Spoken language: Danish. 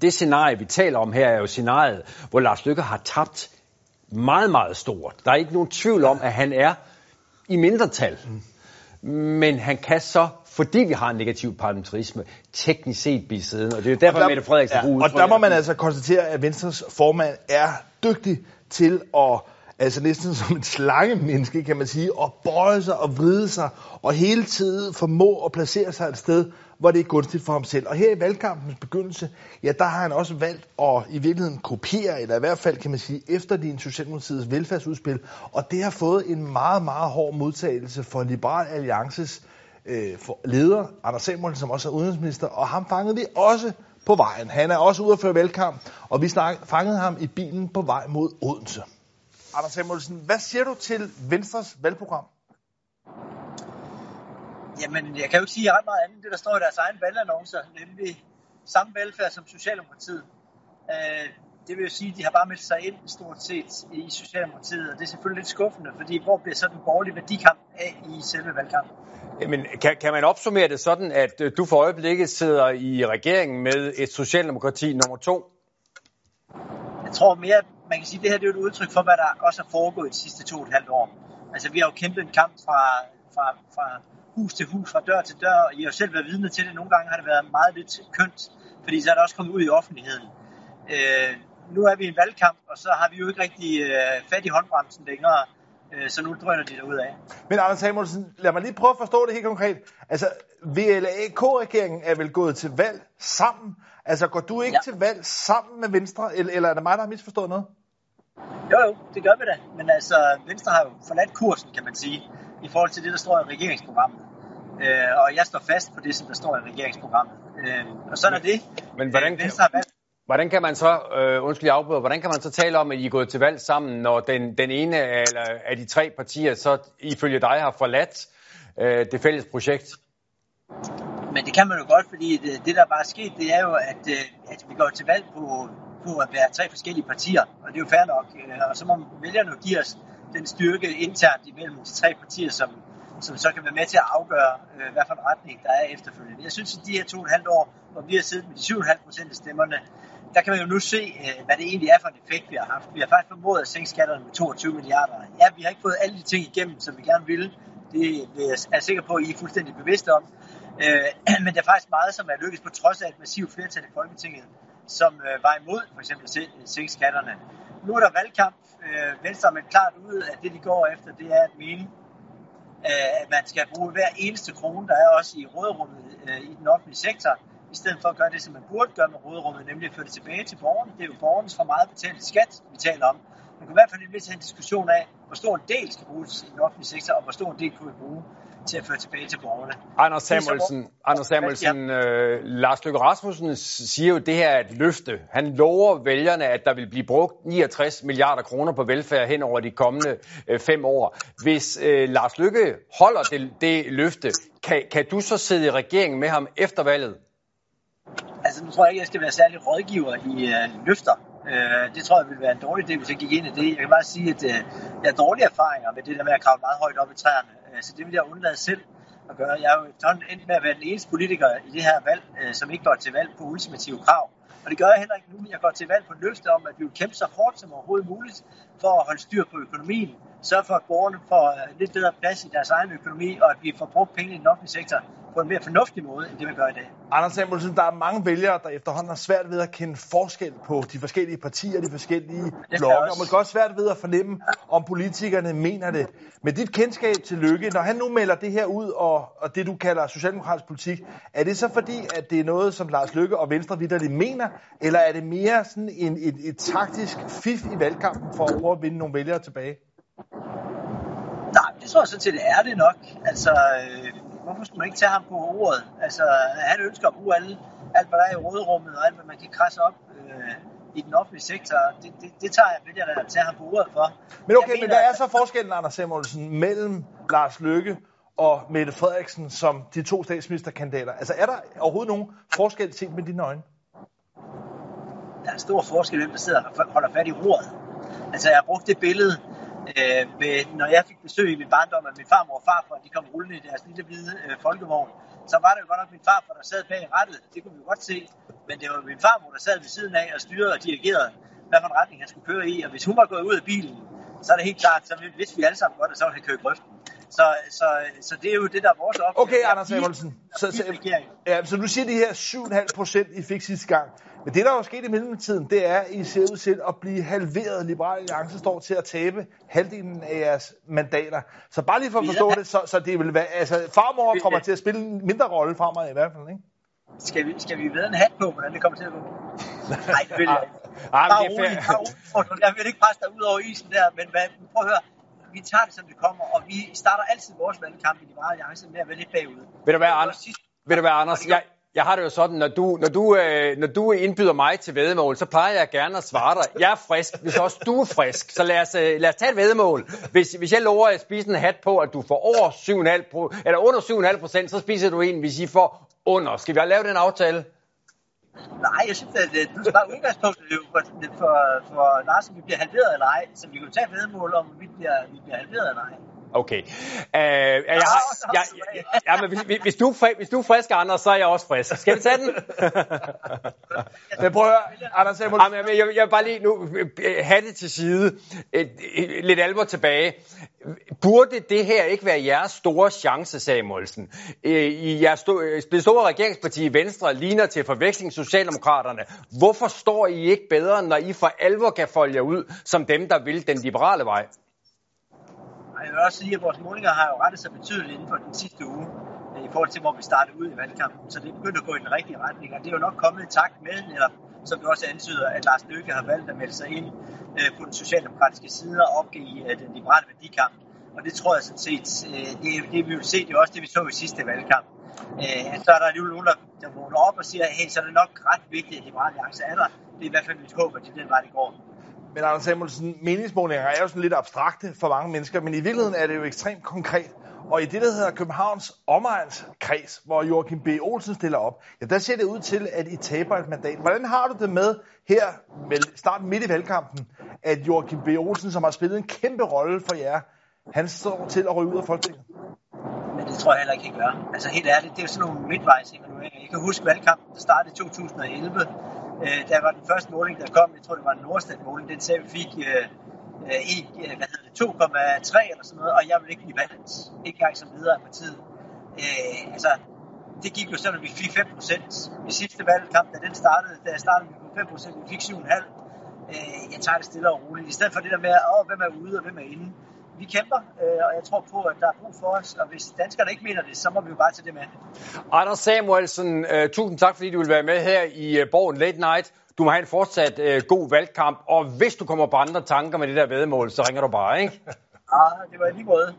det scenarie, vi taler om her, er jo scenariet, hvor Lars Lykke har tabt meget, meget stort. Der er ikke nogen tvivl om, at han er i mindretal. Men han kan så, fordi vi har en negativ parlamentarisme, teknisk set blive siden. Og det er jo derfor, der, Mette Frederiksen ja, Og der må man altså konstatere, at Venstres formand er dygtig til at altså næsten som et slangemenneske, kan man sige, og bøje sig og vride sig, og hele tiden formå at placere sig et sted, hvor det er gunstigt for ham selv. Og her i valgkampens begyndelse, ja, der har han også valgt at i virkeligheden kopiere, eller i hvert fald kan man sige, efter din Socialdemokratiets velfærdsudspil, og det har fået en meget, meget hård modtagelse for Liberal Alliances øh, for leder, Anders Samuelsen, som også er udenrigsminister, og ham fangede vi også på vejen. Han er også ude at føre valgkamp, og vi snak, fangede ham i bilen på vej mod Odense. Anders Samuelsen, hvad siger du til Venstres valgprogram? Jamen, jeg kan jo ikke sige ret meget andet end det, der står i deres egen valgannoncer, nemlig samme velfærd som Socialdemokratiet. Øh, det vil jo sige, at de har bare meldt sig ind stort set i Socialdemokratiet, og det er selvfølgelig lidt skuffende, fordi hvor bliver så den borgerlige værdikamp af i selve valgkampen? Jamen, kan, kan man opsummere det sådan, at øh, du for øjeblikket sidder i regeringen med et Socialdemokrati nummer to? Jeg tror mere, man kan sige, at det her det er et udtryk for, hvad der også er foregået de sidste to og et halvt år. Altså, vi har jo kæmpet en kamp fra, fra, fra hus til hus, fra dør til dør, og I har jo selv været vidne til det. Nogle gange har det været meget lidt kønt, fordi så er det også kommet ud i offentligheden. Øh, nu er vi i en valgkamp, og så har vi jo ikke rigtig øh, fat i håndbremsen længere, øh, så nu drøner de ud af. Men Anders Samuelsen, lad mig lige prøve at forstå det helt konkret. Altså, VLAK-regeringen er vel gået til valg sammen? Altså, går du ikke ja. til valg sammen med Venstre, eller, eller er det mig, der har misforstået noget? Jo, jo, det gør vi da. Men altså, Venstre har jo forladt kursen, kan man sige, i forhold til det, der står i regeringsprogrammet. Øh, og jeg står fast på det, som der står i regeringsprogrammet. Øh, og sådan er det. Men hvordan, øh, Venstre har valgt Hvordan kan man så, øh, undskyld jeg afbryder, hvordan kan man så tale om, at I er gået til valg sammen, når den, den ene af, af de tre partier så ifølge dig har forladt øh, det fælles projekt? Men det kan man jo godt, fordi det, det der bare er sket, det er jo, at, øh, at vi går til valg på, på at være tre forskellige partier, og det er jo fair nok. Øh, og så må vælgerne give os den styrke internt imellem de tre partier, som, som så kan være med til at afgøre, øh, hvad for en retning der er efterfølgende. Jeg synes, at de her to og et halvt år, hvor vi har siddet med de 7,5 procent af stemmerne, der kan man jo nu se, øh, hvad det egentlig er for en effekt, vi har haft. Vi har faktisk formået at sænke skatterne med 22 milliarder. Ja, vi har ikke fået alle de ting igennem, som vi gerne ville. Det er jeg sikker på, at I er fuldstændig bevidste om. Øh, men der er faktisk meget, som er lykkedes på trods af et massivt flertal i Folketinget, som øh, var imod for eksempel at sænke skatterne. Nu er der valgkamp. Øh, Venstre er klart ud, at det de går efter, det er at mene, øh, at man skal bruge hver eneste krone, der er også i råderummet øh, i den offentlige sektor, i stedet for at gøre det, som man burde gøre med råderummet, nemlig at føre det tilbage til borgerne. Det er jo borgernes for meget betalte skat, vi taler om. Man kan i hvert fald lidt til en diskussion af, hvor stor en del skal bruges i den offentlige sektor, og hvor stor en del kunne vi bruge til at føre tilbage til borgerne. Anders Samuelsen, Anders Samuelsen øh, Lars Løkke Rasmussen siger jo, at det her er et løfte. Han lover vælgerne, at der vil blive brugt 69 milliarder kroner på velfærd hen over de kommende øh, fem år. Hvis øh, Lars Løkke holder det, det løfte, kan, kan du så sidde i regeringen med ham efter valget? Altså, nu tror jeg ikke, jeg skal være særlig rådgiver i øh, løfter. Øh, det tror jeg ville være en dårlig idé, hvis jeg gik ind i det. Jeg kan bare sige, at øh, jeg har dårlige erfaringer med det der med at kravle meget højt op i træerne. Øh, så det vil jeg undlade selv at gøre. Jeg er jo endt med at være den eneste politiker i det her valg, øh, som ikke går til valg på ultimative krav. Og det gør jeg heller ikke nu. men Jeg går til valg på løfte om, at vi vil kæmpe så hårdt som overhovedet muligt for at holde styr på økonomien. Sørge for, at borgerne får øh, lidt bedre plads i deres egen økonomi, og at vi får brugt penge i den offentlige sektor på en mere fornuftig måde, end det vi gør i dag. Anders Samuelsen, der er mange vælgere, der efterhånden har svært ved at kende forskel på de forskellige partier, de forskellige blokke, og måske også svært ved at fornemme, om politikerne mener det. Med dit kendskab til Lykke, når han nu melder det her ud, og, og det du kalder socialdemokratisk politik, er det så fordi, at det er noget, som Lars Lykke og Venstre vidderligt mener, eller er det mere sådan en, et, et taktisk fif i valgkampen for at prøve at vinde nogle vælgere tilbage? Nej, det tror jeg sådan set er det nok. Altså, øh, hvorfor skulle man ikke tage ham på ordet? Altså, han ønsker at bruge alle, alt, hvad der er i råderummet, og alt, hvad man kan krasse op øh, i den offentlige sektor. Det, det, det tager jeg vælger at tage ham på ordet for. Men okay, mener, men hvad er så forskellen, Anders Samuelsen, mellem Lars Løkke og Mette Frederiksen som de to statsministerkandidater? Altså, er der overhovedet nogen forskel set med dine øjne? Der er stor forskel, hvem der sidder og holder fat i roret. Altså, jeg har brugt det billede, øh, med, når jeg fik besøg i min barndom af min farmor og farfar, de kom rullende i deres lille hvide øh, folkevogn, så var det jo godt nok min farfar, der sad bag rattet. Det kunne vi jo godt se. Men det var min farmor, der sad ved siden af og styrede og dirigerede, hvad for en retning han skulle køre i. Og hvis hun var gået ud af bilen, så er det helt klart, så vidste vi alle sammen godt, at så ville han køre i grøften. Så, så, så det er jo det, der er vores opgave. Okay, Anders Samuelsen. Så, så, ja, så du siger de her 7,5 procent, I fik sidste gang. Men det, der er sket i mellemtiden, det er, at I ser ud til at blive halveret. Liberale Alliance står til at tabe halvdelen af jeres mandater. Så bare lige for at forstå det, så, så det vil være, altså farmor kommer til at spille en mindre rolle fremover i hvert fald, ikke? Skal vi, skal vi ved en hat på, hvordan det kommer til at gå? Nej, det vil jeg ikke. Ej, Bare men det er rolig, fair. bare rolig. Jeg vil ikke presse dig ud over isen der, men hvad, prøv at høre. Vi tager det, som det kommer, og vi starter altid vores valgkamp i Liberale Alliance med at være lidt bagud. Ved du hvad, Anders? Ved du hvad, Anders? Jeg, jeg har det jo sådan, når du, når, du, øh, når du indbyder mig til vedmål, så plejer jeg gerne at svare dig. Jeg er frisk, hvis også du er frisk. Så lad os, øh, lad os tage et vedmål. Hvis, hvis jeg lover at spise en hat på, at du får over 7,5 pro, eller under 7,5 procent, så spiser du en, hvis I får under. Skal vi lave den aftale? Nej, jeg synes, at øh, du skal bare udgangspunktet for, for, for Lars, om vi bliver halveret eller ej. Så vi kan tage et vedmål om, vi bliver, vi bliver halveret eller ej. Okay. Uh, jeg, jeg, jeg, jeg, ja, men hvis, hvis, du hvis du er frisk, Anders, så er jeg også frisk. Skal vi tage den? Men prøv at høre, Anders Samuelsen. Jamen, jeg, jeg vil bare lige nu øh, have det til side. Lidt alvor tilbage. Burde det her ikke være jeres store chance, Samuelsen? Øh, I jeres sto- øh, det store regeringsparti Venstre ligner til forveksling Socialdemokraterne. Hvorfor står I ikke bedre, når I for alvor kan folde jer ud som dem, der vil den liberale vej? Og jeg vil også sige, at vores målinger har jo rettet sig betydeligt inden for den sidste uge, øh, i forhold til, hvor vi startede ud i valgkampen. Så det er begyndt at gå i den rigtige retning, og det er jo nok kommet i takt med, netop, som du også antyder, at Lars Løkke har valgt at melde sig ind øh, på den socialdemokratiske side og opgive øh, den liberale værdikamp. Og det tror jeg sådan set, øh, det, det vi vil se, det er også det, vi så i sidste valgkamp. Øh, at så er der alligevel nogen, der, der vågner op og siger, hey, så er det nok ret vigtigt, at Liberale Alliance er der. Det er i hvert fald mit håb, at det er den vej, det går. Men Anders Samuelsen, meningsmålinger er jo sådan lidt abstrakte for mange mennesker, men i virkeligheden er det jo ekstremt konkret. Og i det, der hedder Københavns omegnskreds, hvor Joachim B. Olsen stiller op, ja, der ser det ud til, at I taber et mandat. Hvordan har du det med her, med starten midt i valgkampen, at Joachim B. Olsen, som har spillet en kæmpe rolle for jer, han står til at ryge ud af Folketinget? Men det tror jeg heller ikke, han gør. Altså helt ærligt, det er jo sådan nogle midtvejs evalueringer. Jeg kan huske valgkampen, der startede i 2011. Øh, der var den første måling, der kom, jeg tror det var en Nordstat-måling, den sagde, at vi fik øh, øh, øh hvad hedder det, 2,3 eller sådan noget, og jeg ville ikke blive valgt. Ikke engang som leder af partiet. Øh, altså, det gik jo sådan, at vi fik 5 procent. I sidste valgkamp, da den startede, da jeg startede vi på 5 procent, vi fik 7,5. Øh, jeg tager det stille og roligt. I stedet for det der med, åh, hvem er ude og hvem er inde. Vi kæmper, øh, og jeg tror på, at der er brug for os. Og hvis danskerne ikke mener det, så må vi jo bare tage det med. Anders Samuelsen, uh, tusind tak, fordi du vil være med her i uh, Borgen Late Night. Du må have en fortsat uh, god valgkamp, og hvis du kommer på andre tanker med det der vedmål, så ringer du bare, ikke? Ah, det var lige måde.